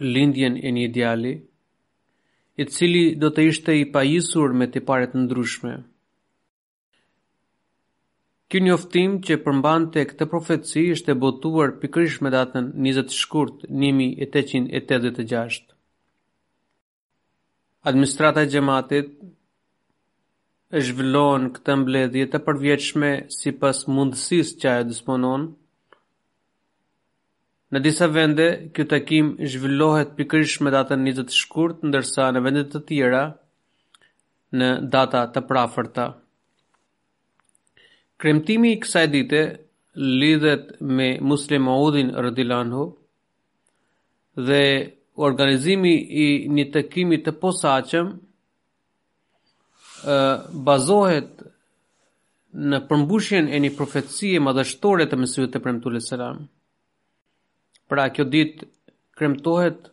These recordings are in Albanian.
lindjen e një djali, i cili do të ishte i pajisur me tipare të ndryshme. Ky njoftim që përmbante këtë profeci ishte botuar pikërisht më datën 20 shkurt 1886. Administrata e Xhamatit e zhvillon këtë mbledhje të përvjetshme sipas mundësisë që ajo disponon. Në disa vende, ky takim zhvillohet pikërisht më datën 20 shkurt, ndërsa në vende të tjera në data të përafërta. Kremtimi i kësaj dite lidhet me Muslih Maudin radhiyallahu anhu, dhe organizimi i një takimi të posaçëm ë bazohet në përmbushjen e një profecie madhështore të Mesihut të Premtuar alayhis salam. Pra kjo ditë kremtohet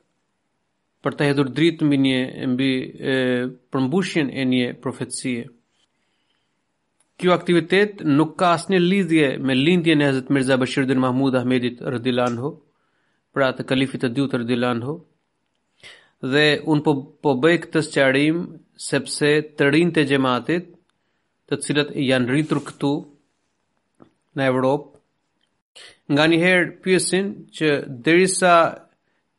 për të hedhur dritë mbi një mbi e, përmbushjen e një profecie. Ky aktivitet nuk ka asnjë lidhje me lindjen e Hazrat Mirza Bashiruddin Mahmud Ahmedit radhiyallahu anhu, pra të kalifit të dytë radhiyallahu anhu. Dhe unë po po bëj këtë sqarim sepse të rinjtë e xhamatit, të cilët janë rritur këtu në Evropë, nganjëherë pyesin që derisa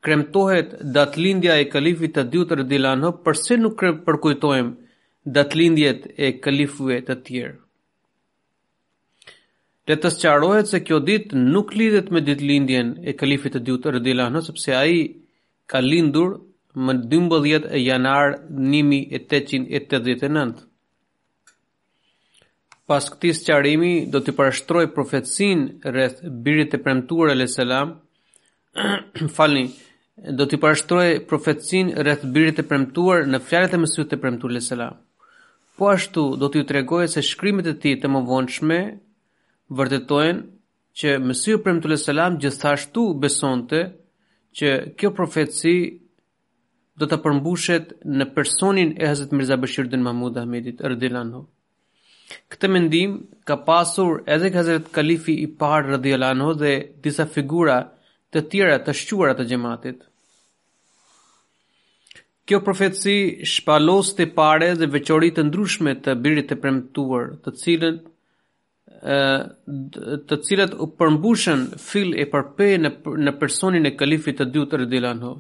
kremtohet datëlindja e kalifit të dytë radhiyallahu anhu, përse nuk përkujtojmë datëlindjet e kalifëve të tjerë? Le të sqarohet se kjo ditë nuk lidhet me ditëlindjen e kalifit të dytë radhiyallahu anhu, sepse ai ka lindur më 12 janar 1889. Pas këtij sqarimi, do t'i parashtroj profecinë rreth Birit të Premtuar alayhis salam, falni, do t'i parashtroj profecinë rreth Birit të Premtuar në fjalët e Mesihut të Premtuar alayhis salam. Po ashtu, do t'ju tregoj se shkrimet e tij të mëvonshme vërtetojnë që Mesihu i Premtuar alayhis salam gjithashtu besonte që kjo profeci do të përmbushet në personin e Hazrat Mirza Bashiruddin Mahmud Ahmedit radhiyallahu anhu. Këtë mendim ka pasur edhe Hazrat Kalifi i parë radhiyallahu anhu dhe disa figura të tjera të shquara të xhamatit. Kjo profeci shpalos tipare dhe veçori të ndryshme të birit të premtuar, të cilat të cilat u përmbushën fill e për pe në, në personin e kalifit të dytë radiallahu anhu.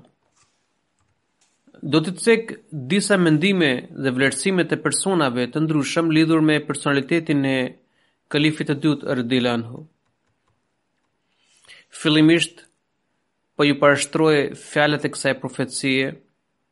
Do të cek disa mendime dhe vlerësime të personave të ndryshëm lidhur me personalitetin e kalifit të dytë radiallahu anhu. Fillimisht, po ju parashtroj fjalët e kësaj profecie,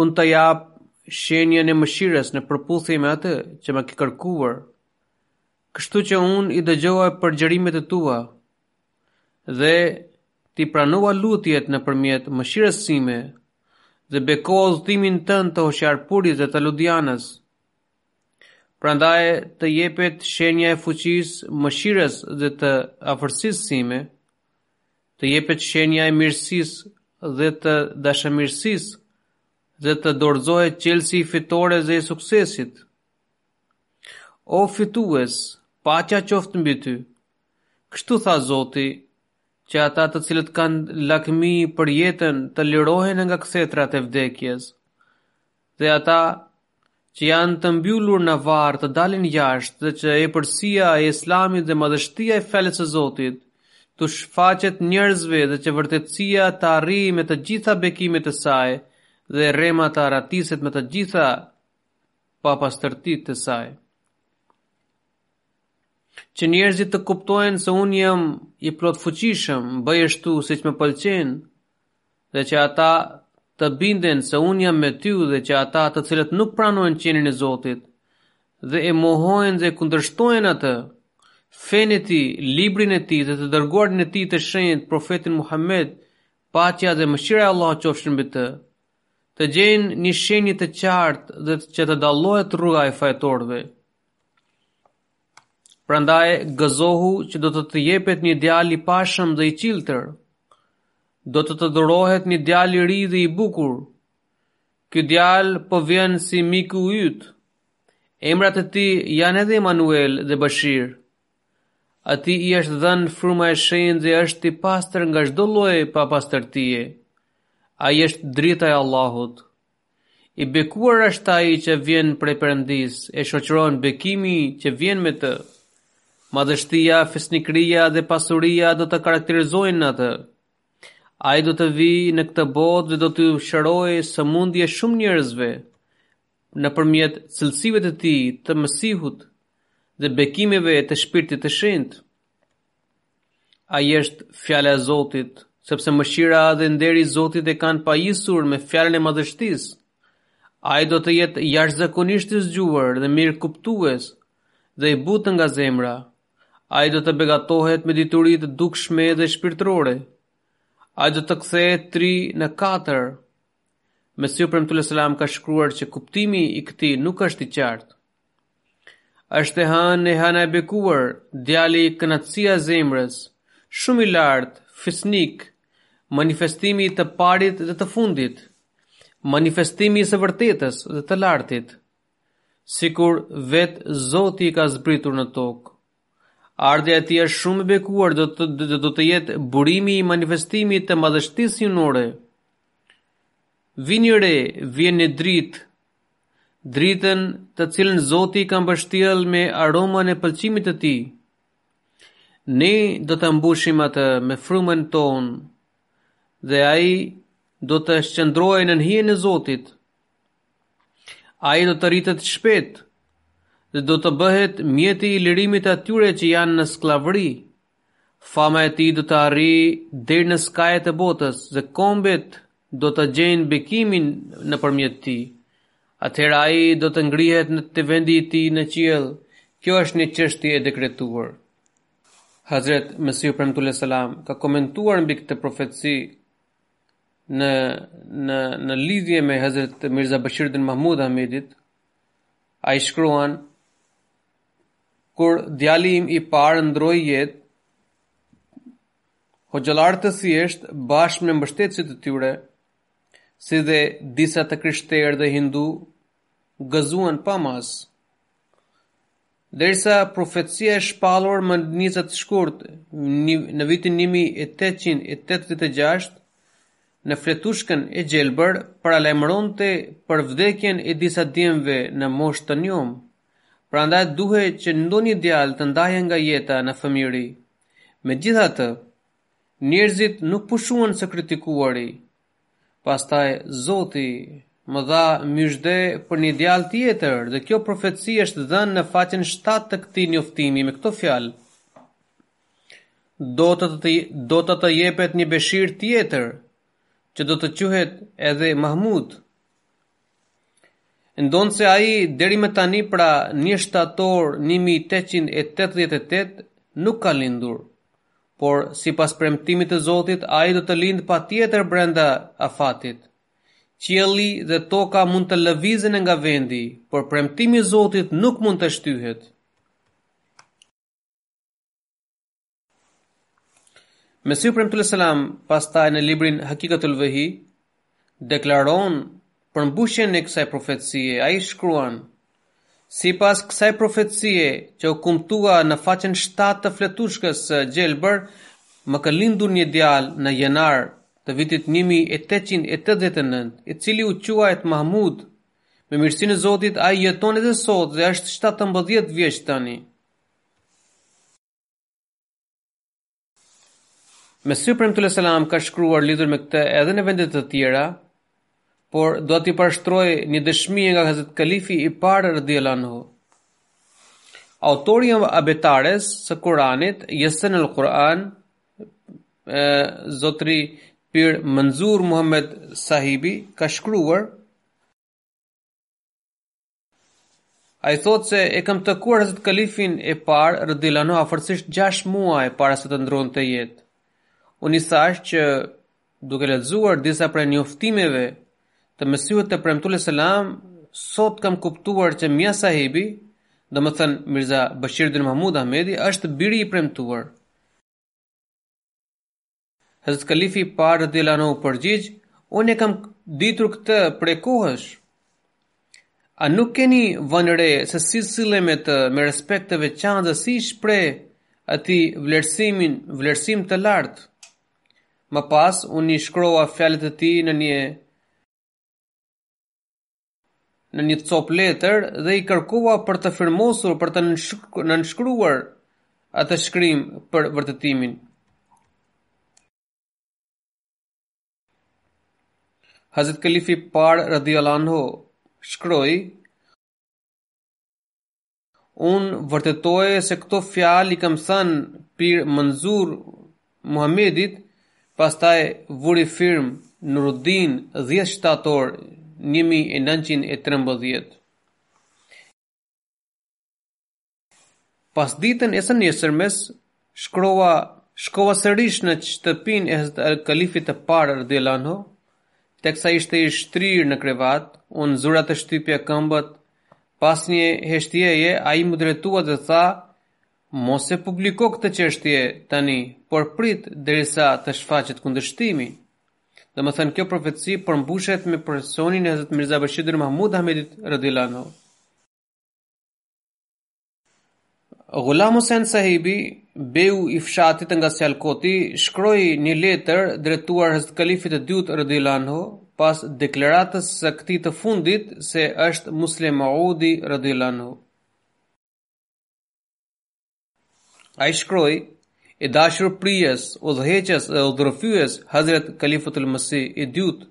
Unë të jap shenjën e mëshirës në përputhje me atë që më ke kërkuar, kështu që unë i dëgjova përgjërimet e tua dhe t'i pranova lutjet nëpërmjet mëshirës sime dhe bekova udhëtimin tënd të Hoshiarpurit dhe të Ludianës. Prandaj të jepet shenja e fuqisë, mëshirës dhe të afërsisë sime, Të jepet shenja e mirësisë dhe të dashamirësisë dhe të dorëzohet çelësi i fitores dhe i suksesit. O fitues, paqja qoftë mbi ty. Kështu tha Zoti, që ata të cilët kanë lakmi për jetën të lirohen nga kthetrat e vdekjes. Dhe ata që janë të mbyllur në varre të dalin jashtë dhe që epërsia e Islamit dhe madhështia e fjalës së Zotit t'u shfaqet njerëzve dhe që vërtetësia të arrijë me të gjitha bekimet e saj dhe rrena të arratiset me të gjitha papastërtitë e saj. Që njerëzit të kuptojnë se unë jam i plotfuqishëm, bëj ashtu siç më pëlqen, dhe që ata të binden se unë jam me ty dhe që ata të cilët nuk pranojnë qenien e Zotit dhe e mohojnë dhe e kundërshtojnë atë, fenë e tij, librin e tij dhe të dërguarin e tij të shenjtë profetin Muhammed, paqja dhe mëshira e Allahut qofshin mbi të, të gjejnë një shenjë të qartë dhe që të dallohet rruga e fajtorëve. Prandaj gëzohu që do të të jepet një djalë i pashëm dhe i çiltër. Do të të dhurohet një djalë i ri dhe i bukur. Ky djalë po vjen si miku yt. Emrat e tij janë edhe Emanuel dhe Bashir. Atij i është dhënë fryma e shenjtë dhe është i pastër nga çdo lloj papastërtie. Ai është drita e Allahut. I bekuar është ai që vjen prej Perëndisë, e shoqëron bekimi që vjen me të. Madhështia, fisnikëria dhe pasuria do ta karakterizojnë atë. Ai do të vijë në këtë botë dhe do t'u shërojë sëmundjet shumë njerëzve nëpërmjet cilësive të tij të Mesihut dhe bekimeve të Shpirtit të Shenjtë. Ai është fjala e Zotit, sepse mëshira dhe nderi i Zotit e kanë pajisur me fjalën e madhështisë. Ai do të jetë jashtëzakonisht i zgjuar dhe mirëkuptues dhe i butë nga zemra. Ai do të begatohet me dituri të dukshme dhe shpirtërore. Ai do të kthehet 3 në 4. Mesihu i Premtuar alejhi selam ka shkruar që kuptimi i këtij nuk është i qartë. Është e hënë e hëna e bekuar, djali kënaqësia e zemrës, shumë i lartë, fisnik, manifestimi i të parit dhe të fundit, manifestimi i së vërtetës dhe të lartit, sikur vetë Zoti ka zbritur në tokë. Ardhja e tij është shumë e bekuar do të do, do të jetë burimi i manifestimit të madhështisë hyjnore. Vini re, vjen një dritë, dritën të cilën Zoti ka mbështjellë me aromën e pëlqimit të tij. Ne do ta mbushim atë me frymën tonë dhe ai do të qëndrojë nën hijen e Zotit. Ai do të rritet shpejt dhe do të bëhet mjeti i lirimit atyre që janë në skllavëri. Fama e tij do të arrijë deri në skajet e botës dhe kombet do të gjejnë bekimin nëpërmjet tij. Atëherë ai do të ngrihet në të vendi i tij në qiell. Kjo është një çështje e dekretuar. Hazret Mesihu i Premtuar alejhi selam ka komentuar mbi këtë profeci në në në lidhje me Hazret Mirza Bashiruddin Mahmud Ahmedit, ai shkruan kur djali im i parë ndroi jetë, hoxhallarët e thjeshtë bashkë me mbështetësit e tyre, si dhe disa të krishterë dhe hindu, gëzuan pa mas. Derisa profecia e shpallur më 20 shkurt në vitin 1886 në fletushkën e gjelbër paralajmëronte për vdekjen e disa djemve në moshë të njomë. Prandaj duhej që ndonjë djalë të ndahej nga jeta në fëmijëri. Megjithatë, njerëzit nuk pushuan së kritikuari. Pastaj Zoti më dha myzhde për një djalë tjetër dhe kjo profeci është dhënë në faqen shtatë të këtij njoftimi me këto fjalë, Do të të, do të, të jepet një beshir tjetër, që do të quhet edhe Mahmud. Ndonëse ai deri më tani pra 1 shtator 1888 nuk ka lindur, por sipas premtimit të Zotit ai do të lindë patjetër brenda afatit. Qielli dhe toka mund të lëvizin nga vendi, por premtimi i Zotit nuk mund të shtyhet. Mesihu i Premtuar alejhi selam pastaj në librin Hakikatul Vehi deklaron për mbushjen e kësaj profecije. Ai shkruan: Sipas kësaj profecije që u kumtua në faqen 7 të fletushkës së gjelbër, më ka lindur një djalë në janar të vitit 1889, i cili u quajt Mahmud. Me mirësinë e Zotit, ai jeton edhe sot dhe është 17 vjeç tani. Mesihu i Premtuar alejhi selam ka shkruar lidhur me këtë edhe në vende të tjera, por do t'i parashtroj një dëshmi nga Hazrat Kalifi i parë radhiyallahu anhu. Autori i abetares së Kuranit, Jassarnal Kuran, zotri Pir Manzur Muhammed Sahibi ka shkruar Ai thotë se e kam takuar Hazret Kalifin e parë radhiyallahu anhu afërsisht 6 muaj para se të ndërronte jetë. Unë i thashë që duke lexuar disa prej njoftimeve të Mesihut të Premtuar alejhi selam, sot kam kuptuar që Mia Sahibi, domethënë Mirza Bashiruddin Mahmud Ahmedi, është biri i premtuar. Hazrat Kalifi i parë radhiyallahu anhu u përgjigj, unë e kam ditur këtë prej kohësh. A nuk keni vënë re se si sillem me të me respekt të veçantë dhe si shpreh atij vlerësimin, vlerësim të lartë? Më pas, unë i shkrova fjalët e tij në një në një copë letër dhe i kërkova për të firmosur për të nënshkruar atë shkrim për vërtetimin. Hazret Kalifi i parë radhiyallahu anhu shkroi Unë vërtetoj se këto fjalë i kam thënë Pir Manzur Muhamedit, pastaj vuri firmë Nuruddin 10 shtator 1913. Pasditen e së nesërmes Shkrova, shkova sërish në shtëpinë e Hazrat Kalifit të parë radhiyallahu anhu, teksa ishte i shtrirë në krevat, unë zura të shtypja këmbët. Pas një heshtjeje, ai m'u drejtua dhe tha: "Mos e publiko këtë çështje tani, por prit derisa të shfaqet kundërshtimi." Domethënë kjo profeci përmbushet me personin e Hazrat Mirza Bashiruddin Mahmud Ahmedit radhiyallahu anhu. Ghulam Hussein Sahibi, beu i fshatit nga Sjalkoti, shkroi një letër drejtuar Hazrat Kalifit të dytë radhiyallahu anhu pas deklaratës së këtij të fundit se është Muslih Maudi radhiyallahu anhu. Ai shkroi: I dashur prijës, udhëheqës dhe udhërrëfyes Hazrat Kalifatul Masih i dytë,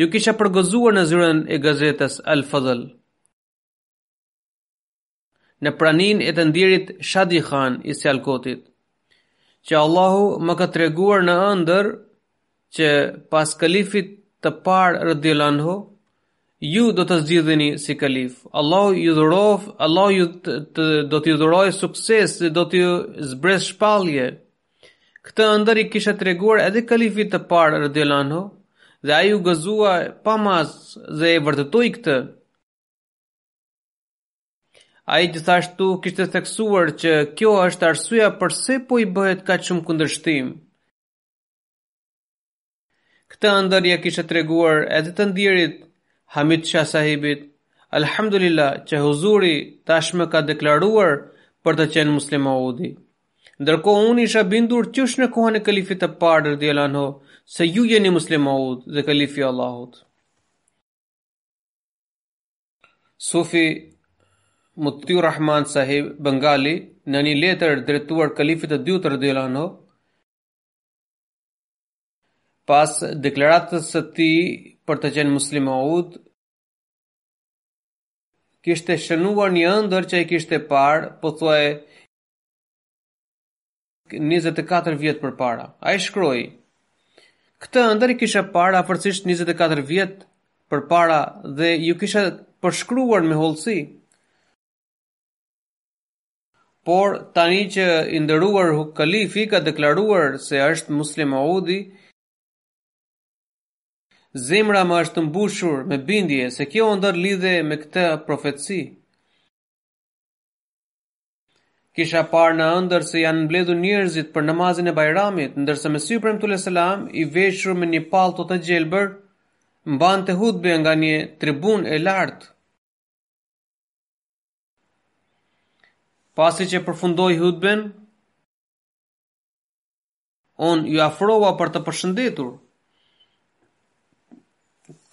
Ju kisha përgëzuar në zyrën e gazetës Al Fadl. Në praninë e të ndjerit Shadi Khan i Sjalkotit, që Allahu më ka treguar në ëndërr që pas kalifit të parë radhiyallahu anhu, ju do të zgjidheni si kalif. Allahu ju dhurof, Allahu ju të, të, do t'ju dhurojë sukses dhe do t'ju zbresë shpallje Këtë ëndërr ia kisha treguar edhe kalifit të parë radhiyallahu anhu dhe ai u gëzua pa mas dhe e vërtetoi këtë. Ai gjithashtu kishte theksuar që kjo është arsyeja përse po i bëhet kaq shumë kundërshtim. Këtë ëndërr ia kisha treguar edhe të ndjerit Hamid Shah sahibit. Alhamdulillah që huzuri tashmë ka deklaruar për të qenë Muslih Maudi. Ndërkohë unë isha bindur qysh në kohën e kalifit të parë radiallahu anhu se ju jeni Muslih Maud dhe kalifi i Allahut. Sufi Mutiur Rahman sahib Bengali në një letër drejtuar kalifit të dytë radiallahu anhu Pas deklaratës së tij për të qenë Muslih Maud, kishte shënuar një ëndërr që ai kishte parë pothuaj 24 vjet përpara. Ai shkroi: Këtë ëndërr e kisha parë afërsisht 24 vjet përpara dhe jua kisha përshkruar me hollësi. Por, tani që i nderuari Kalif ka deklaruar se është Muslih Maudi, zemra më është mbushur me bindje se kjo ëndërr lidhet me këtë profeci. Kisha parë në ëndërr se janë mbledhur njerëzit për namazin e Bajramit, ndërsa Mesihu i Premtuar alejhi selam i veshur me një pallto të gjelbër mbante hutbe nga një tribunë e lartë. Pasi që përfundoi hutben, unë iu afrova për të përshëndetur.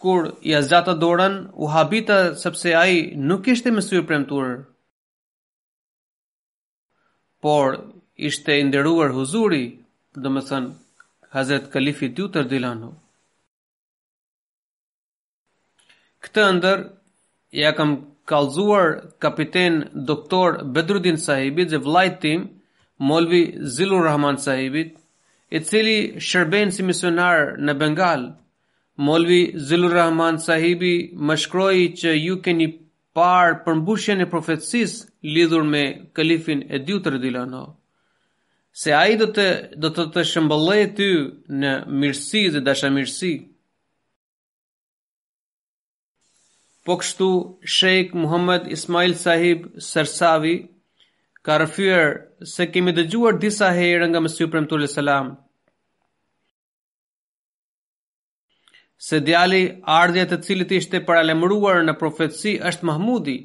Kur ia zgjata dorën, u habita sepse ai nuk ishte Mesihu i Premtuar. Por ishte i nderuar huzuri, domethënë Hazrat Kalifi i dytë radhiyallahu anhu. Këtë ëndër ia kam kallëzuar kapiten doktor Bedrudin Sahibit dhe vëllait tim, Molvi Zilur Rahman Sahibit, i cili shërben si misionar në Bengal. Molvi Zilur Rahman Sahibi më shkroi që ju keni parë përmbushjen e profecisë lidhur me kalifin e dytë radiallahu anhu, se ai do të do të të shëmbëllojë ty në mirësi dhe dashamirësi. Po kështu, Sheikh Muhammad Ismail Sahib Sersavi ka rrëfyer se kemi dëgjuar disa herë nga Mesihu i Premtuar alejhi selam se djali ardhja e të cilit ishte paralajmëruar në profetësi është Mahmudi,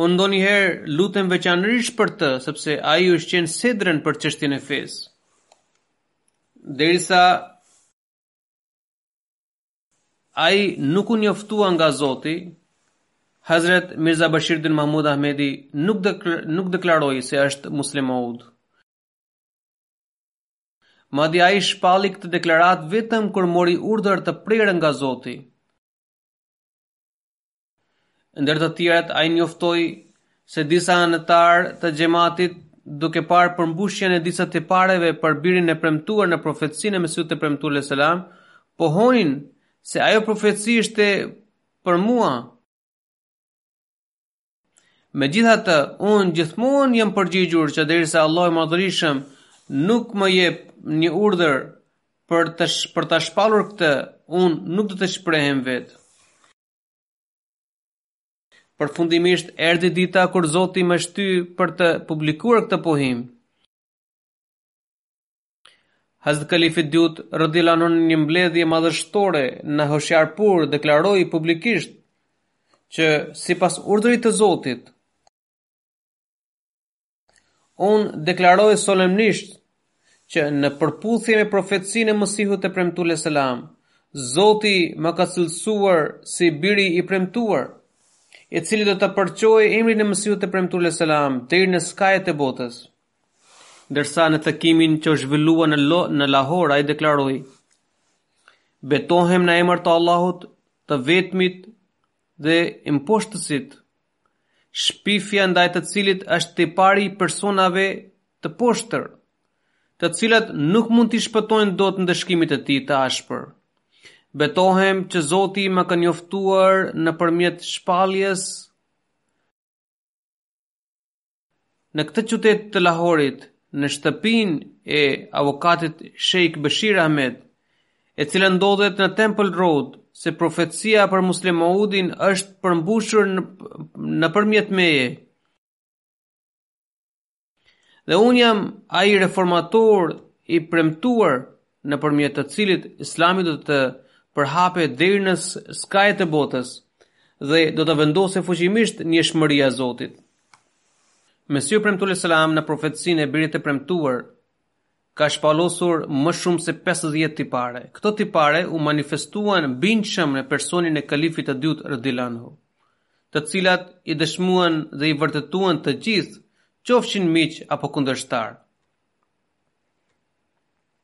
Unë ndonjëherë lutem veçanërisht për të, sepse ai ushqen sedrën për çështjen e fesë. Derisa ai nuk u njoftua nga Zoti, Hazrat Mirza Bashiruddin Mahmud Ahmedi nuk nuk deklaroi se është Muslih Maud. Madje ai shpalli këtë deklaratë vetëm kur mori urdhër të prerë nga Zoti. Ndër të tjerat, ai njoftoi se disa anëtarë të xhematit duke parë përmbushjen e disa tipareve për birin e premtuar në profecinë e Mesihut të premtuar alayhis salam, pohonin se ajo profeci ishte për mua. Megjithatë, unë gjithmonë jam përgjigjur që derisa Allahu i madhërishëm nuk më jep një urdhër për të, sh, për ta shpallur këtë, unë nuk do të shprehem vetë. Përfundimisht erdhi dita kur Zoti më shtyu për të publikuar këtë pohim. Hazrat Kalifi i Dytë radhiyallahu në një mbledhje madhështore në Hoshiarpur deklaroi publikisht që sipas urdhrit të Zotit unë deklaroj solemnisht që në përputhje me profecinë e Mesihut të premtuar alejhi selam Zoti më ka cilësuar si biri i premtuar i cili do ta përçojë emrin e Mesihut të premtuar alejhi selam deri në skajet e botës Ndërsa në takimin që u zhvillua në Lo në Lahore ai deklaroi: Betohem në emër të Allahut, të vetmit dhe imposhtësit, shpifja ndaj të cilit është tipari i personave të poshtër, të cilat nuk mund t'i shpëtojnë dot ndëshkimit të tij të ashpër. Betohem që Zoti më ka njoftuar nëpërmjet shpalljes Në këtë qytet të Lahorit, në shtëpinë e avokatit Sheikh Bashir Ahmed, e cila ndodhet në Temple Road, se profecia për Muslih Maudin është përmbushur nëpërmjet meje. Dhe unë jam ai reformator i premtuar nëpërmjet të cilit Islami do të përhapet deri në skajet e botës dhe do të vendoset fuqimisht njëshmëria e Zotit. Mesihu i Premtuar alejhi selam në profecinë e Birit të Premtuar ka shpalosur më shumë se pesëdhjetë tipare. Këto tipare u manifestuan bindshëm në personin e kalifit të dytë radiallahu anhu, të cilat i dëshmuan dhe i vërtetuan të gjithë, qofshin miq apo kundërshtarë.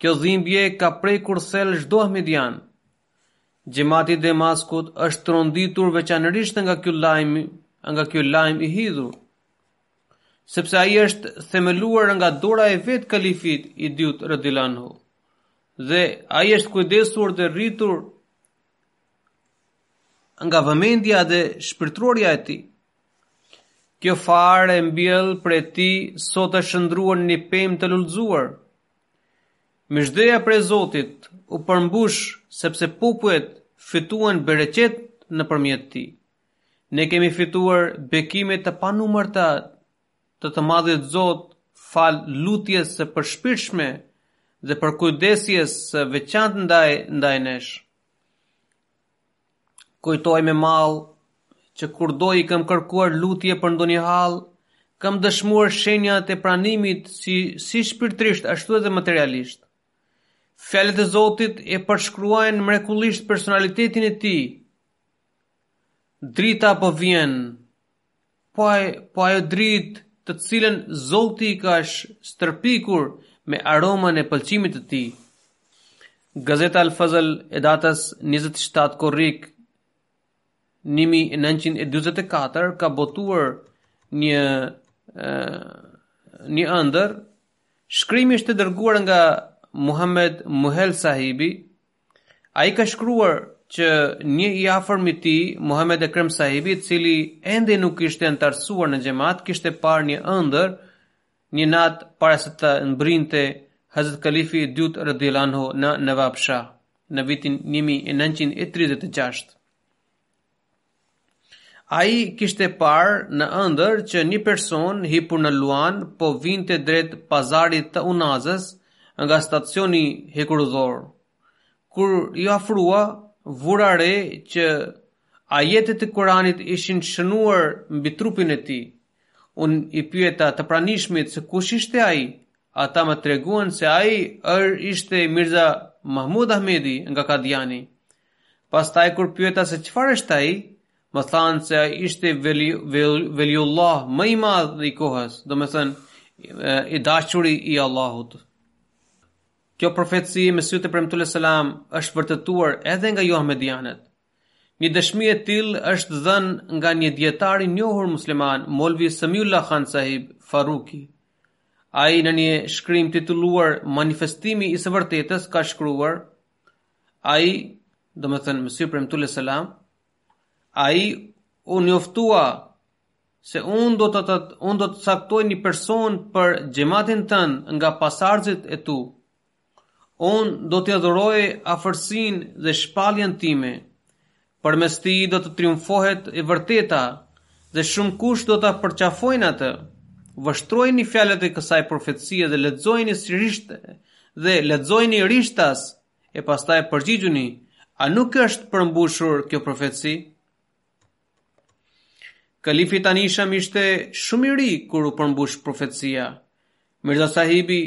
Kjo dhimbje ka prekur thellë çdo ahmedian. Xhamati i Demaskut është tronditur veçanërisht nga ky lajm, nga ky lajm i hidhur, sepse ai është themeluar nga dora e vetë kalifit i dytë radiallahu anhu dhe ai është kujdesur dhe rritur nga vëmendja dhe shpirtërorja e tij. Kjo farë e mbjellë prej tij sot është shndërruar në një pemë të lulëzuar. Myzhdeja prej Zotit u përmbush sepse popujt fituan bereqet nëpërmjet tij. Ne kemi fituar bekime të panumërta të të Madhit Zot falë lutjeve të përshpirtshme dhe përkujdesjes së veçantë ndaj ndaj nesh. Kujtoj me mall që kurdo i kam kërkuar lutje për ndonjë hall, kam dëshmuar shenjat e pranimit si si shpirtërisht ashtu edhe materialisht. Fjalët e Zotit e përshkruajnë mrekullisht personalitetin e tij. Drita po vjen. Po ajo, po ajo dritë të cilën Zoti i ka stërpikur me aromën e pëlqimit të tij. Gazeta Al Fazl e datës 27 korrik 1944 ka botuar një një ëndërr, shkrimi është i dërguar nga Muhammed Muhel Sahibi, Ai ka shkruar që një i afërm i tij, Muhamed Ekrem Sahibi, i cili ende nuk ishte anëtarësuar në xhemat, kishte parë një ëndërr një natë para se të mbërrinte Hazrat Kalifi i dytë radhiyallahu anhu në Nawabshah në vitin 1936. Ai kishte parë në ëndërr që një person hipur në luan po vinte drejt pazarit të Unazës nga stacioni hekurudhor. Kur iu afrua, vura re që ajetet e Kuranit ishin shënuar mbi trupin e tij. Unë i pyeta të pranishmit se kush ishte ai. Ata më treguan se ai ishte Mirza Mahmud Ahmedi nga Kadiani. Pastaj kur pyeta se çfarë është ai, më thanë se ai ishte veliullah më i madh i kohës, domethënë i dashuri i Allahut. Kjo profeci e Mesihut të Premtuar alejhi selam është vërtetuar edhe nga joahmedianët. Një dëshmi e tillë është dhënë nga një dietar i njohur musliman, Molvi Samiullah Khan Sahib Faruki. Ai në një shkrim titulluar Manifestimi i së vërtetës ka shkruar, Ai, domethënë Mesihu i Premtuar alejhi selam, ai u njoftua se unë do të, të, unë do të caktoj një person për xhematin tënd nga pasardhësit e tu. Unë do t'ia dhuroj afërsinë dhe shpalljen time Përmes tij do të triumfohet e vërteta dhe shumëkush do ta përqafojnë atë. Vështrojini fjalët e kësaj profecie dhe lexojini sërish dhe lexojini rishtas e pastaj përgjigjuni, a nuk është përmbushur kjo profeci? Kalifi i tanishëm ishte shumë i ri kur u përmbush profecia. Mirza Sahibi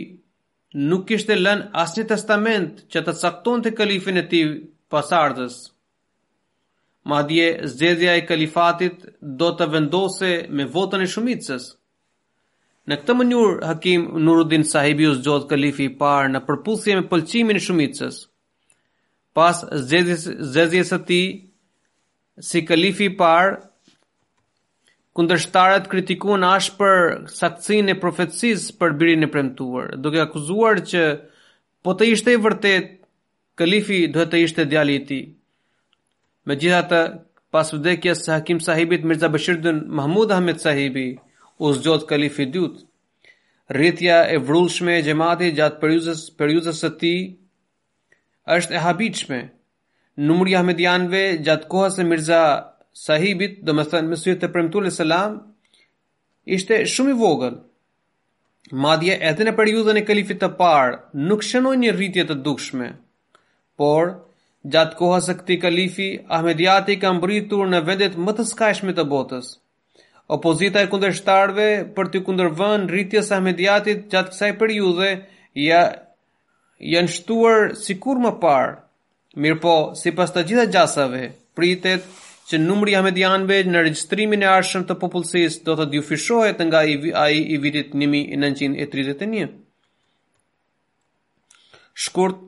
nuk kishte lënë asnjë testament që të caktonte kalifin e tij pasardhës. Madje zgjedhja e kalifatit do të vendosej me votën e shumicës. Në këtë mënyrë Hakim Nuruddin Sahibi u zgjodh kalifi i parë në përputhje me pëlqimin e shumicës. Pas zgjedhjes së tij, si kalifi i parë, kundërshtarët kritikuan ashpër saktësinë e profecisë për birin e premtuar, duke akuzuar që po të ishte i vërtetë, kalifi duhet të ishte djali i tij. Megjithatë, pas vdekjes së Hakim Sahibit Mirza Bashiruddin Mahmud Ahmed Sahibi, u zgjodh kalifi i dytë. Rritja e vrullshme e xhematit gjatë periudhës periudhës së tij është e habitshme, Numri i Ahmedianëve gjatë kohës së Mirza Sahibit, domethënë Mesihut të Premtuar alejhi selam, ishte shumë i vogël. Madje edhe në periudhën e kalifit të parë nuk shënoi një rritje të dukshme. Por, gjatë kohës së këtij kalifi, Ahmediati ka mbërritur në vendet më të skajshme të botës. Opozita e kundërshtarëve për t'iu kundërvënë rritjes së Ahmediatit gjatë kësaj periudhe janë shtuar sikur më parë. Mirpo, sipas të gjitha gjasave, pritet që numri i ahmedianëve në regjistrimin e ardhshëm të popullsisë do të dyfishohet nga ai i vitit 1931. shkurt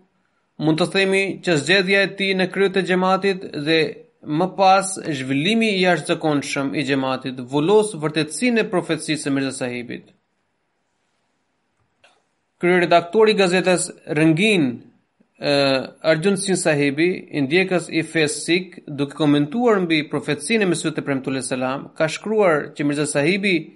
mund të themi që zgjedhja e tij në krye të xhamatit dhe më pas zhvillimi i jashtëzakonshëm i xhamatit vulos vërtetësinë e profecisë së Mirza Sahibit. Kryeredaktori i gazetës Rëngin, Arjun Singh Sahibi, i ndjekës i fesë Sikh, duke komentuar mbi profecinë e Mesihut të Premtuar alejhi selam, ka shkruar që Mirza Sahibi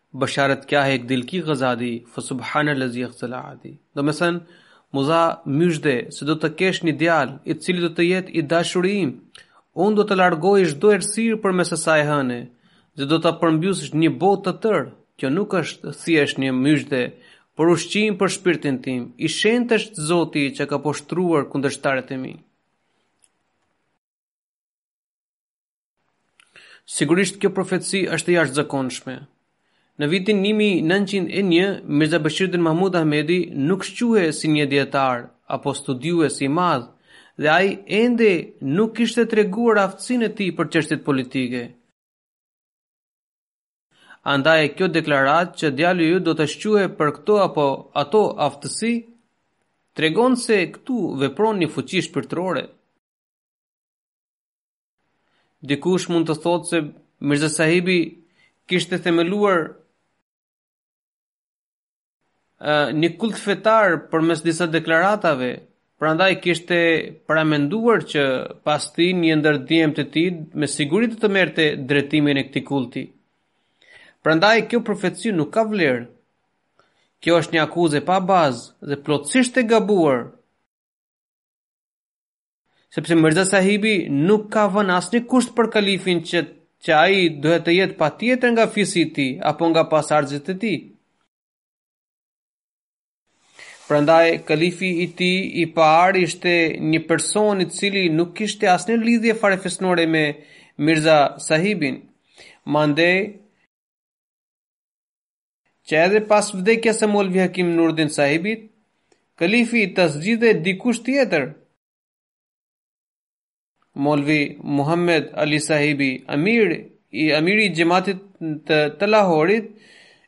Bësharet kja he ek dil ki gëza di, fë subhanallazi ehzal aadi. Domethënë, m'u dha myzhde se do të kesh një djalë i cili do të jetë i dashuri im. Unë do të largoj çdo errësirë përmes asaj hëne dhe do të përmbysësh një botë të tërë. Kjo nuk është thjesht një myzhde, por ushqim për shpirtin tim. I shenjtë është Zoti që ka poshtruar kundërshtarët e mi. Sigurisht kjo profeci është e jashtëzakonshme. Në vitin 1901, Mirza Bashiruddin Mahmud Ahmedi nuk shquhej si një dietar apo studiues i madh dhe ai ende nuk kishte treguar aftësinë e tij për çështjet politike. Andaj kjo deklaratë që djali yt do të shquhet për këto apo ato aftësi, tregon se këtu vepron një fuqi shpirtërore. Dikush mund të thotë se Mirza Sahibi kishte themeluar një kult fetar përmes disa deklaratave, prandaj kishte paramenduar që pas tij një ndër djemtë e tij me siguri do të merrte drejtimin e këtij kulti. Prandaj kjo profeci nuk ka vlerë. Kjo është një akuzë e pabazë dhe plotësisht e gabuar. Sepse Mirza Sahibi nuk ka vënë asnjë kusht për kalifin që që ai duhet të jetë patjetër nga fisi i tij apo nga pasardhësit e tij. Prandaj kalifi i tij i parë ishte një person i cili nuk kishte asnjë lidhje farefisnore me Mirza Sahibin. Mandej që edhe pas vdekjes së Molvi Hakim Nurdin Sahibit, kalifi të zgjidhej dikush tjetër. Molvi Muhammed Ali Sahibi, amir i amiri i xhamatit të, të Lahorit,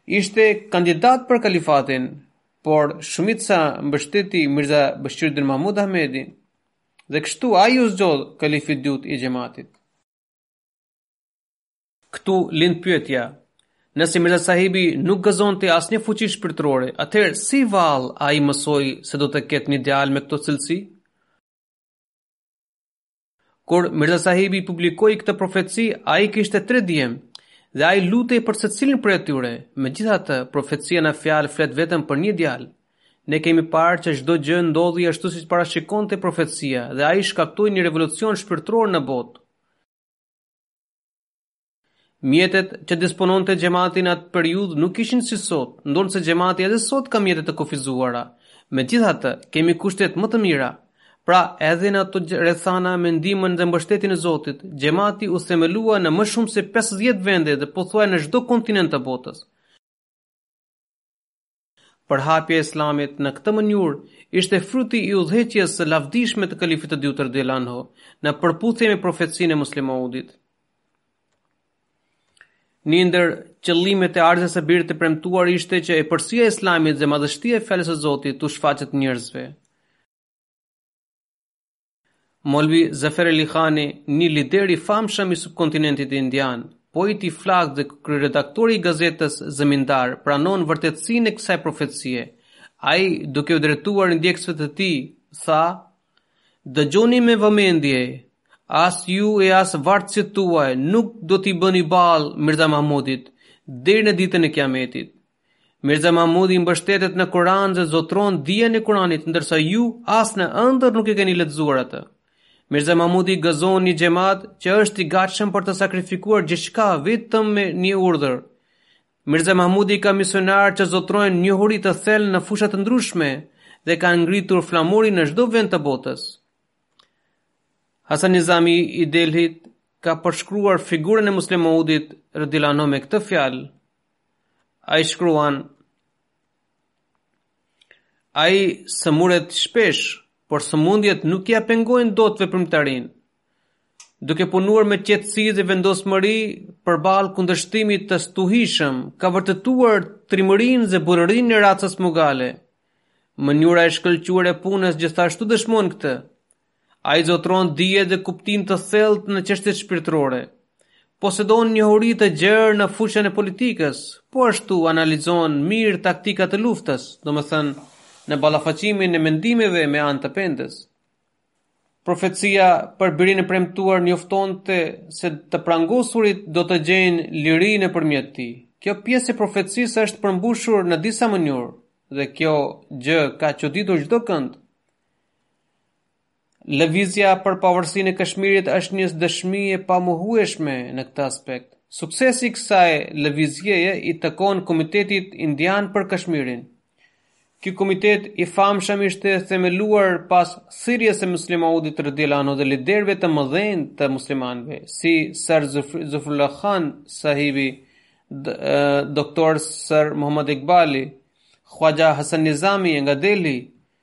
ishte kandidat për kalifatin, por shumica mbështeti Mirza Bashirudin Mahmud Ahmedin. Dhe kështu ai u zgjodh kalifi i dytë i xhamatit. Këtu lind pyetja, nëse Mirza Sahibi nuk gëzonte asnjë fuqi shpirtërore, atëherë si vallë ai mësoi se do të ketë një djalë me këto cilësi? Kur Mirza Sahibi publikoi këtë profeci, ai kishte tre djem, dhe ai lutej për secilin prej tyre, megjithatë, profecia në fjalë flet vetëm për një djalë. Ne kemi parë që çdo gjë ndodhi ashtu siç parashikonte profecia dhe ai shkaktoi një revolucion shpirtëror në botë. Mjetet që dispononte xhamati në atë periudhë nuk ishin si sot, ndonëse xhamati edhe sot ka mjete të kufizuara. Megjithatë, kemi kushte më të mira. Pra, edhe në ato rrethana me ndihmën dhe mbështetjen e Zotit, xhamati u themelua në më shumë se pesëdhjetë vende dhe pothuaj në çdo kontinent të botës. Përhapja e Islamit në këtë mënyrë ishte fryti i udhëheqjes së lavdishme të kalifit të dytë radhiyallahu anhu, në përputhje me profecinë e Muslih Maudit. Një ndër qëllimet e ardhjes së birit të premtuar ishte që epërsia e Islamit dhe madhështia e fjalës së Zotit t'u shfaqet njerëzve. Molvi Zafer Ali Khani, një lider i famshëm i subkontinentit indian, poet i flaktë dhe kryeredaktori i gazetës Zemindar, pranon vërtetësinë e kësaj profecie. Ai, duke u drejtuar ndjekësve të tij, tha, Dëgjoni me vëmendje, as ju e as vartësit tuaj nuk do t'i bëni ballë Mirza Mahmudit deri në ditën e Kiametit. Mirza Mahmudi mbështetet në Kur'an dhe zotëron dijen e Kur'anit, ndërsa ju as në ëndërr nuk e keni lexuar atë. Mirza Mahmudi gëzon një xhamat që është i gatshëm për të sakrifikuar gjithçka vetëm me një urdhër. Mirza Mahmudi ka misionarë që zotërojnë njohuri të thellë në fusha të ndryshme dhe kanë ngritur flamurin në çdo vend të botës. Hasan Nizami i Delhit ka përshkruar figurën e Muslih Maudit radhiyallahu anhu me këto fjalë. Ai shkruan, Ai sëmuret shpesh, por sëmundjet nuk ia pengojnë dot veprimtarinë. Duke punuar me qetësi dhe vendosmëri përballë kundërshtimit të stuhishëm, ka vërtetuar trimërinë dhe burrërinë e racës mugale. Mënyra e shkëlqyer e punës gjithashtu dëshmon këtë. Ai zotëron dije dhe kuptim të thellë në çështjet shpirtërore. Posedon njohuri të gjerë në fushën e politikës, po ashtu analizon mirë taktikat e luftës, domethënë në ballafaqimin e mendimeve me anë të pendës. Profecia për birin e premtuar njoftonte se të prangosurit do të gjejnë liri nëpërmjet tij. Kjo pjesë e profecisë është përmbushur në disa mënyra dhe kjo gjë ka çuditur çdokënd. Lëvizja për pavarësinë e Kashmirit është një dëshmi e pamohueshme në këtë aspekt. Suksesi i kësaj lëvizjeje i takon Komitetit Indian për Kashmirin. Ky komitet i famshëm ishte themeluar pas thirrjes së Muslih Maudit radhiyallahu anhu dhe liderëve të mëdhenj të muslimanëve, si Sir Zafrullah Khan sahibi, Doktor Sir Muhammad Iqbali, Khwaja Hasan Nizami nga Delhi,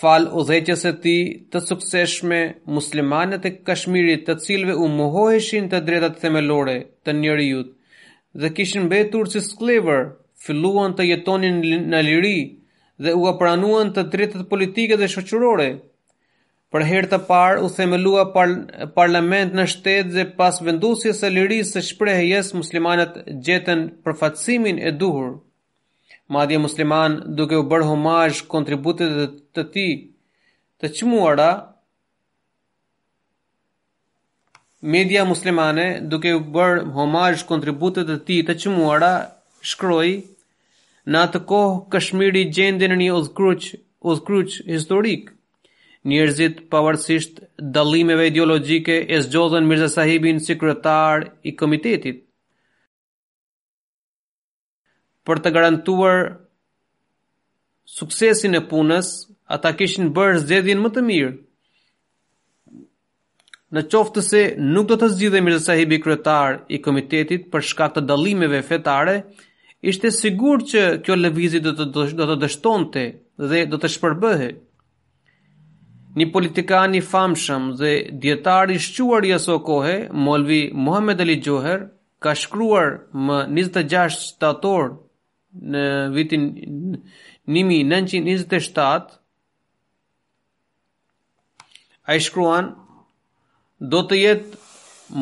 Falë udhëheqjes së tij të suksesshme, muslimanët e Kashmirit, të cilëve u mohoheshin të drejtat themelore të njeriut dhe kishin mbetur si skllevër, filluan të jetonin në liri dhe ua pranuan të drejtat politike dhe shoqërore. Për herë të parë u themelua parlament në shtet dhe pas vendosjes së lirisë së shprehjes, muslimanët gjetën përfaqësimin e duhur. Madje musliman duke u bërë homazh kontributit të tij të çmuara Media muslimane, duke u bërë homazh kontributeve të tij të çmuara, shkroi, në atë kohë Kashmiri gjendej në një udhëkryq, udhëkryq historik. Njerëzit, pavarësisht dallimeve ideologjike, e zgjodhën Mirza Sahibin si kryetar i komitetit. për të garantuar suksesin e punës, ata kishin bërë zgjedhjen më të mirë. Në qoftë se nuk do të zgjidhej Mirza Sahibi kryetar i komitetit për shkak të dallimeve fetare, ishte sigurt që kjo lëvizje do të do të dështonte dhe do të shpërbëhej. Një politikan i famshëm dhe dietar i shquar i asaj kohe, Molvi Muhammed Ali Johar, ka shkruar më 26 shtator në vitin 1927, ai shkruan, do të jetë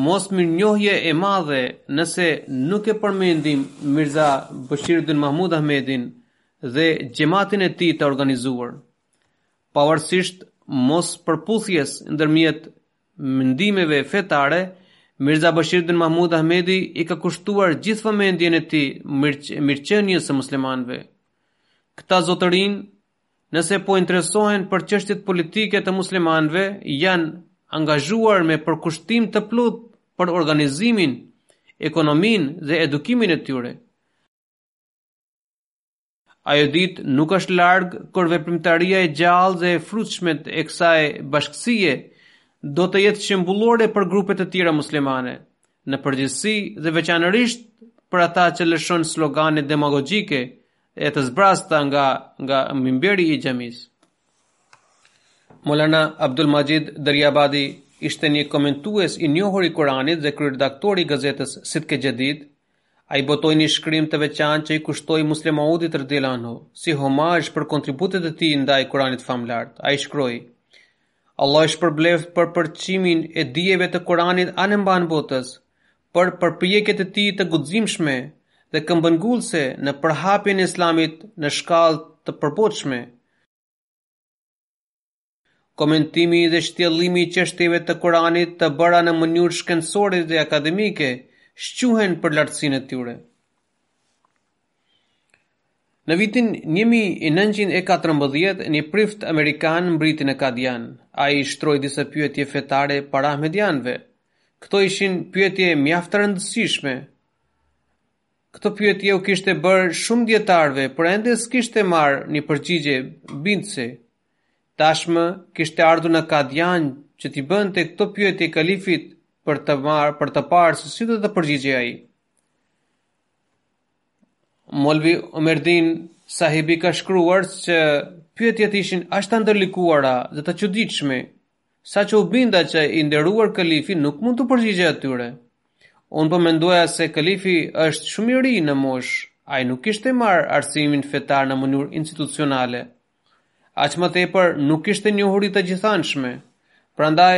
mosmirënjohje e madhe nëse nuk e përmendim Mirza Bëshiruddin Mahmud Ahmedin dhe xhematin e tij të organizuar, pavarësisht mospërputhjes ndërmjet mendimeve fetare, Mirza Bashiruddin Mahmud Ahmedi i ka kushtuar gjithë vëmendjen e tij mirëqenies së muslimanëve. Këta zotërinj, nëse po interesohen për çështjet politike të muslimanëve, janë angazhuar me përkushtim të plotë për organizimin, ekonominë dhe edukimin e tyre. Ajo ditë nuk është larg kur veprimtaria e gjallë dhe e frutshme e kësaj bashkësie do të jetë shembullore për grupe të tjera muslimane, në përgjithësi dhe veçanërisht për ata që lëshojnë slogane demagogjike e të zbrazta nga mimberi i xhamisë. Molana Abdul Majid Dariabadi ishte një komentues i njohur i Kuranit dhe kryeredaktor i gazetës Sidke Jadid, Ai botoi një shkrim të veçantë që i kushtoi Muslih Maudit radhiyallahu anhu, si homazh për kontributet e tij ndaj Kuranit famëlartë. Ai shkroi: Allahu e shpërbleftë për përçimin e dijeve të Kuranit anembanë botës, për përpjekjet e tij të guximshme dhe këmbëngulëse në përhapjen e Islamit në shkallë të përbotshme. Komentimi dhe shtjellimi i çështjeve të Kuranit të bëra në mënyrë shkencore dhe akademike shquhen për lartësinë e tyre. Në vitin 1914, një prift amerikan mbërriti në Kadian. Ai shtroi disa pyetje fetare para ahmedianve. Këto ishin pyetje mjaft të rëndësishme. Këto pyetje u kishte bërë shumë dijetarëve, por ende s'kishte marrë një përgjigje bindëse. Tashmë kishte ardhur në Kadian që t'i bënte këto pyetje kalifit për të marrë, për të parë se si do të përgjigjej ai. Molvi Omerdin sahibi ka shkruar se pyetjet ishin aq të ndërlikuara dhe të çuditshme, saqë u binda që i nderuar kalifi nuk mund t'u përgjigjej atyre. Unë po mendoja se kalifi është shumë i ri në moshë, ai nuk kishte marrë arsimin fetar në mënyrë institucionale. Aq më tepër nuk kishte njohuri të gjithanshme. Prandaj,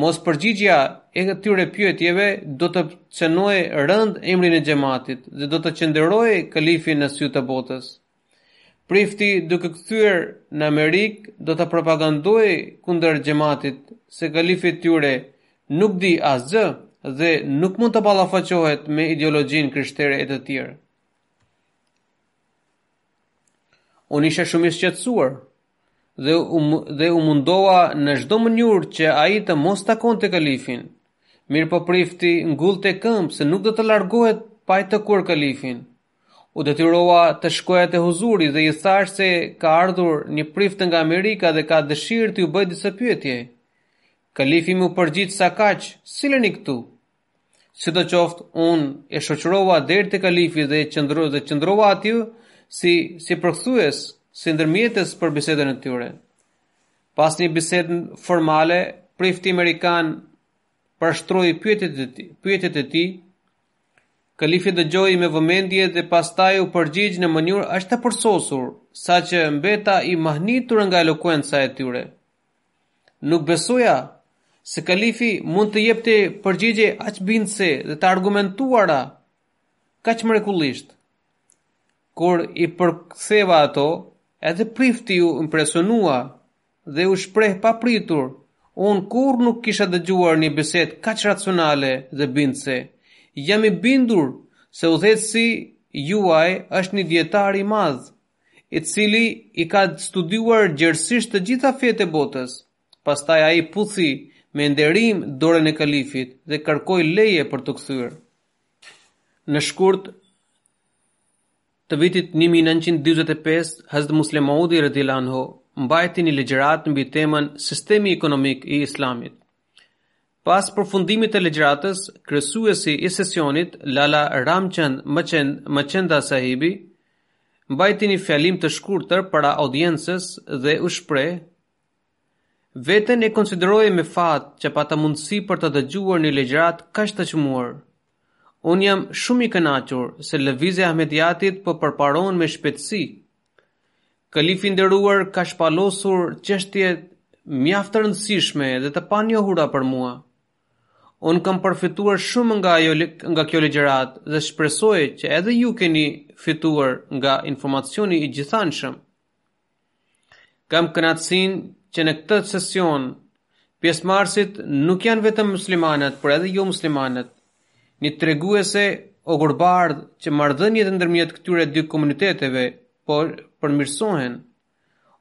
mospërgjigjja e këtyre pyetjeve do të cenojë rëndë emrin e xhematit dhe do të çnderojë kalifin në sytë e botës. Prifti duke u kthyer në Amerikë do të propagandojë kundër xhematit se kalifi i tyre nuk di asgjë dhe nuk mund të ballafaqohet me ideologjinë krishtere e të tjerë. Unë isha shumë i shqetësuar dhe u, dhe u mundova në çdo mënyrë që ai të mos takonte kalifin. Mirëpo prifti ngulte këmbë se nuk do të largohet pa e takuar kalifin. U detyrova të shkoja te huzuri dhe i thashë se ka ardhur një prift nga Amerika dhe ka dëshirë t'ju bëjë disa pyetje. Kalifi m'u përgjigj sakaq, silleni këtu. Sidoqoftë, unë e shoqërova deri te kalifi dhe qëndrova dhe qëndrova aty si si përkthyes, si ndërmjetës për bisedën e tyre. Pas një bisedë formale, prifti amerikan parashtroi pyetjet e tij, pyetjet e tij. Kalifi dëgjoi me vëmendje dhe pastaj u përgjigj në mënyrë aq të përsosur, saqë mbeta i mahnitur nga elokuenca e tyre. Nuk besoja se kalifi mund të jepte përgjigje aq bindëse dhe të argumentuara kaq mrekullisht. Kur i përktheva ato, edhe prifti u impresionua dhe u shpreh papritur, unë kurrë nuk kisha dëgjuar një bisedë kaq racionale dhe bindëse. Jam i bindur se udhëheqësi juaj është një dijetar i madh, i cili i ka studiuar gjerësisht të gjitha fetë e botës. Pastaj ai puthi me nderim dorën e kalifit dhe kërkoi leje për t'u kthyer. Në shkurt të vitit 1945, Hazrat Muslih Maudi radhiyallahu anhu mbajti një ligjëratë mbi temën Sistemi ekonomik i Islamit. Pas përfundimit të ligjëratës, kryesuesi i sesionit, Lala Ramchand Manchanda Sahibi, mbajti një fjalim të shkurtër para audiencës dhe u shpreh, Veten e konsideroj me fat që pata mundësi për të dëgjuar një ligjëratë kaq të çmuar. Unë jam shumë i kënaqur se Lëvizja e Ahmediatit po përparon me shpejtësi. Kalifi i nderuar ka shpalosur çështje mjaft të rëndësishme dhe të panjohura për mua. Unë kam përfituar shumë nga, jo, nga kjo ligjëratë dhe shpresoj që edhe ju keni fituar nga informacioni i gjithanshëm. Kam kënaqësinë që në këtë sesion pjesëmarrësit nuk janë vetëm muslimanët, por edhe jomuslimanët. Një treguese ogurbardhë që marrëdhëniet ndërmjet këtyre dy komuniteteve po përmirësohen.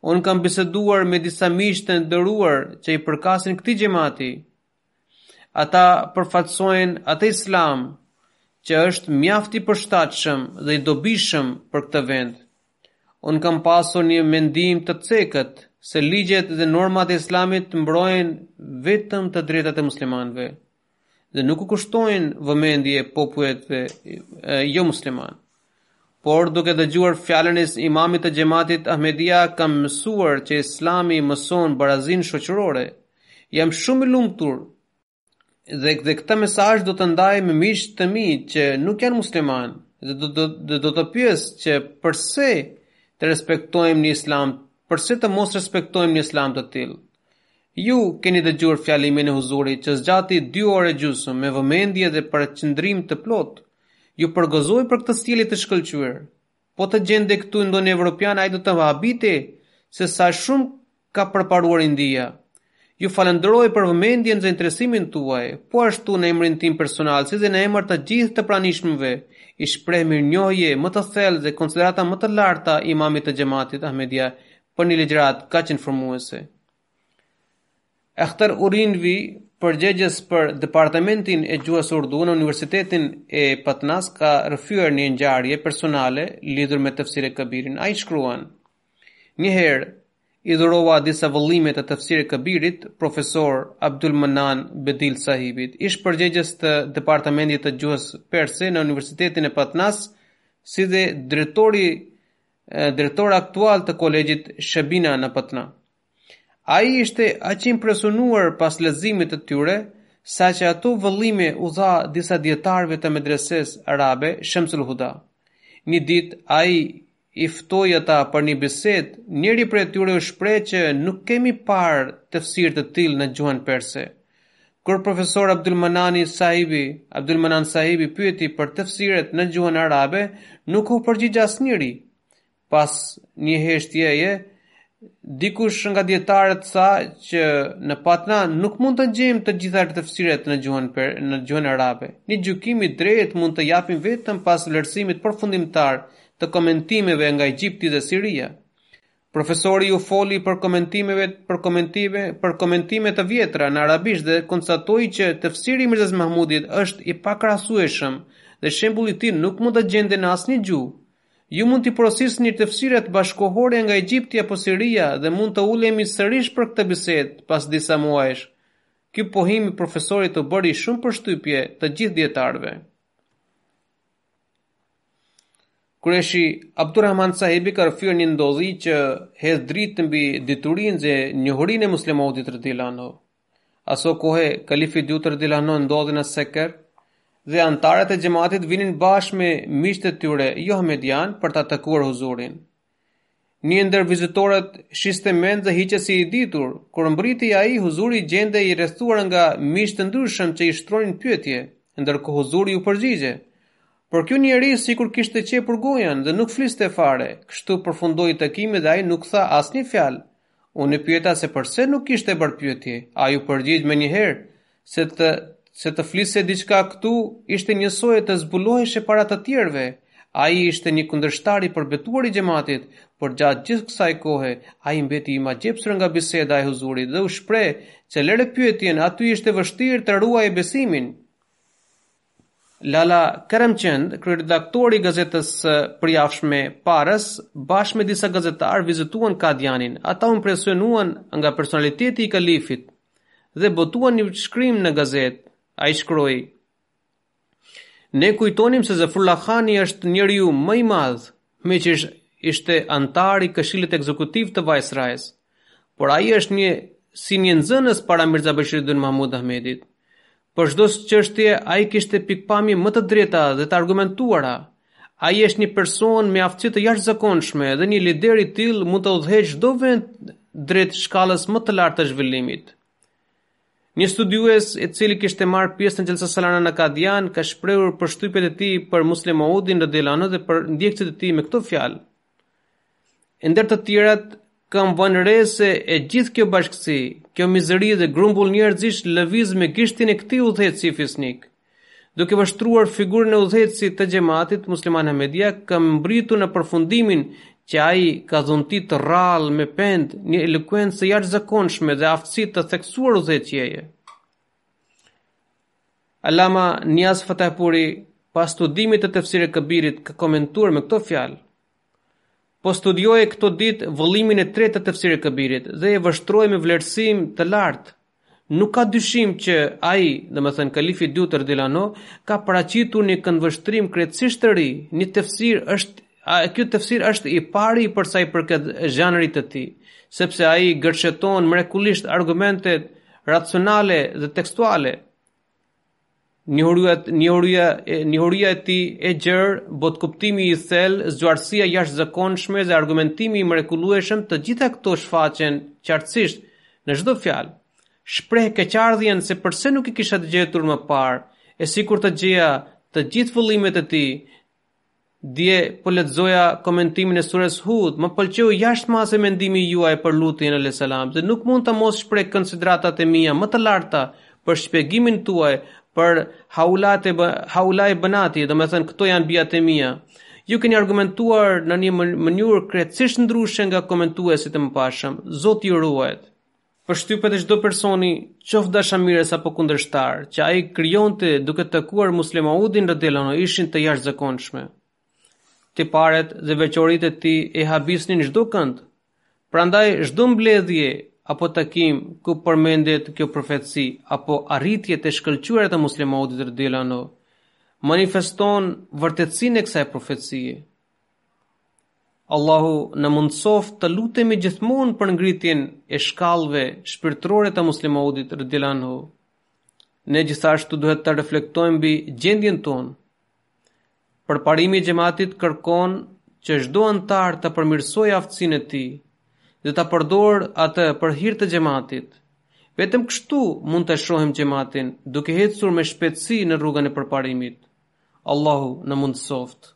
Unë kam biseduar me disa miq të nderuar që i përkasin këtij xhamati. Ata përfaqësojnë atë Islam që është mjaft i përshtatshëm dhe i dobishëm për këtë vend. Unë kam pasur një mendim të cekët se ligjet dhe normat e Islamit mbrojnë vetëm të drejtat e muslimanëve. dhe nuk u kushtojnë vëmendje popujve jomuslimanë. Por duke dëgjuar fjalën e imamit të xhamatit Ahmedia kam mësuar që Islami mëson barazinë shoqërore. Jam shumë i lumtur dhe dhe këtë mesazh do ta ndaj me miq të mi që nuk janë muslimanë dhe do do, do, do të pyes që përse të respektojmë një islam, përse të mos respektojmë një islam të tillë. Ju keni dëgjuar fjalimin e huzurit që zgjati dy orë e gjysmë me vëmendje dhe përqendrim të plotë. Ju përgëzoj për këtë sjellje të shkëlqyer. Po të gjendej këtu ndonjë evropian ai do të habitej se sa shumë ka përparuar India. Ju falënderoj për vëmendjen dhe interesimin tuaj, po ashtu në emrin tim personal si dhe në emër të gjithë të pranishmëve, i shpreh mirënjohje më të thellë dhe konsiderata më të larta imamit të xhematit Ahmedia për një ligjëratë kaq informuese. Ehter Urinvi, përgjegjës për Departamentin e Gjuhës Urdu në Universitetin e Patnas, ka rrëfyer një ngjarje personale lidhur me Tefsir e Kebirin. Ai shkruan: Një herë i dhurova disa vëllime të Tefsir e Kebirit, profesor Abdul Manan Bedil Sahibit, ish përgjegjës të Departamentit të Gjuhës Perse në Universitetin e Patnas, si dhe drejtori drejtor aktual të kolegjit Shebina në Patna. Ai ishte aq i impresionuar pas leximit të tyre, saqë ato vëllime u dha disa dijetarëve të medresesë arabe Shemsul Huda. Një ditë ai i ftoi ata për një bisedë, njëri prej tyre u shpreh që nuk kemi parë tefsir të tillë në gjuhën perse. Kur profesor Abdulmanani Sahibi, Abdulmanan Sahibi pyeti për tefsiret në gjuhën arabe, nuk u përgjigj asnjëri. Pas një heshtjeje, dikush nga dijetarët tha që në Patna nuk mund të gjejmë të gjitha tefsiret në gjuhën në gjuhën arabe. Një gjykim i drejtë mund të japim vetëm pas vlerësimit përfundimtar të komentimeve nga Egjipti dhe Siria. Profesori u foli për komentimeve për komentime për komentime të vjetra në arabisht dhe konstatoi që tefsiri i Mirza Mahmudit është i pakrahasueshëm dhe shembulli i tij nuk mund të gjendet në asnjë gjuhë. Ju mund t'i porosisni tefsiret bashkëkohore nga Egjipti apo Siria dhe mund të ulemi sërish për këtë bisedë pas disa muajsh. Ky pohim i profesorit u bëri shumë përshtypje të gjithë dijetarëve. Kureshi Abdurrahman Sahibi ka rrëfyer një ndodhi që hedh dritë mbi diturinë dhe njohurinë e Muslih Maudit radhiyallahu anhu. Aso kohe kalifi i dytë radhiyallahu anhu ndodhej në Seker dhe anëtarët e xhematit vinin bashkë me miqtë e tyre jo ahmedian për ta takuar huzurin. Një ndër vizitorët shiste mend dhe hiqej si i ditur, kur mbërriti ai, Huzuri gjendej i rrethuar nga miq të ndryshëm që i shtronin pyetje, ndërkohë Huzuri u përgjigjej. Por ky njeri sikur kishte qepur gojën dhe nuk fliste fare, kështu përfundoi takimi dhe ai nuk tha asnjë fjalë. Unë i pyeta se përse nuk kishte bërë pyetje, ai u përgjigj menjëherë se të flisje diçka këtu ishte njësoj si të zbuloheshe para të tjerëve. Ai ishte një kundërshtar i përbetuar i xhematit, por gjatë gjithë kësaj kohe, ai mbeti i magjepsur nga biseda e huzurit dhe u shpreh se lëre pyetjen, aty ishte vështirë të ruaje besimin. Lala Keremçend, kryeredaktor i gazetës së përjavshme Pares, bashkë me disa gazetarë vizituan Kadianin. Ata u impresionuan nga personaliteti i kalifit dhe botuan një shkrim në gazetë. Ai shkroi: Ne kujtonim se Zefrullah Khani është njeriu më i madh, meqë ishte anëtar i Këshillit Ekzekutiv të Vajsrajes, por ai është një si një nxënës para Mirza Bashirudin Mahmud Ahmedit. Për çdo çështje ai kishte pikëpamje më të drejta dhe të argumentuara. Ai është një person me aftësi të jashtëzakonshme dhe një lider i tillë mund të udhëheqë çdo vend drejt shkallës më të lartë të zhvillimit. Një studiues i cili kishte marrë pjesë në Xhelsa Salana në Kadian ka shprehur përshtypjet e tij për Muslih Maudin radhiyallahu anhu dhe për ndjekësit e tij me këto fjalë. E ndër të tjerat, kam vënë re se e gjithë kjo bashkësi, kjo mizëri dhe grumbull njerëzish lëviz me gishtin e këtij udhëheqësi fisnik. Duke vështruar figurën e udhëheqësit të xhematit Musliman Ahmedia, kam mbritur në përfundimin që ai ka dhunti të rrallë me penë një elokuencë të jashtëzakonshme dhe aftësi të theksuar udhëheqjeje. Allama Niaz Fatehpuri, pas studimit të Tefsir e Këbirit, ka komentuar me këto fjalë: Po studioj këto ditë vëllimin e tretë të Tefsir e Këbirit dhe e vështroj me vlerësim të lartë. Nuk ka dyshim që ai, domethënë Kalifi i dytë radhiyallahu anhu, ka paraqitur një këndvështrim krejtësisht të ri, një tefsir është A ky tefsir është i pari për sa i përket zhanrit të tij, sepse ai gërsheton mrekullisht argumentet racionale dhe tekstuale. Njohuria njohuria njohuria e tij e gjerë, botëkuptimi i thellë, zgjuarsia e jashtëzakonshme dhe argumentimi i mrekullueshëm të gjitha këto shfaqen qartësisht në çdo fjalë. Shpreh keqardhjen se përse nuk i kisha gjetur më parë, e sikur të gjeja të gjithë vëllimet e tij Dje po lexoja komentimin e sures Hud, më pëlqeu jashtë mase mendimi juaj për Lutin alejhi selam dhe nuk mund të mos shpreh konsideratat e mia më të larta për shpjegimin tuaj për haulai benati, domethënë këto janë bijat e mia. Ju keni argumentuar në një mënyrë krejtësisht ndryshe nga komentuesit e mëparshëm. Zoti ju ruajtë. Përshtypjet e çdo personi, qoftë dashamirës apo kundërshtar, që ai krijonte duke takuar Muslemaudin radijallahu anhu ishin të jashtëzakonshme. Tiparet dhe veçoritë e tij e habisnin çdo kënd. Prandaj çdo mbledhje apo takim ku përmendet kjo profeci apo arritjet e shkëlqyera të Muslemaudit radijallahu anhu manifeston vërtetësinë e kësaj profecie. Allahu na mundësoftë të lutemi gjithmonë për ngritjen e shkallëve shpirtërore të Muslemaudit radijallahu anhu. Ne gjithashtu duhet të reflektojmë mbi gjendjen tonë. Përparimi i xhematit kërkon që çdo anëtar ta përmirësojë aftësinë e tij dhe ta përdorë atë për hir të xhematit. Vetëm kështu mund ta shohim xhematin duke ecur me shpejtësi në rrugën e përparimit. Allahu na mundësoftë.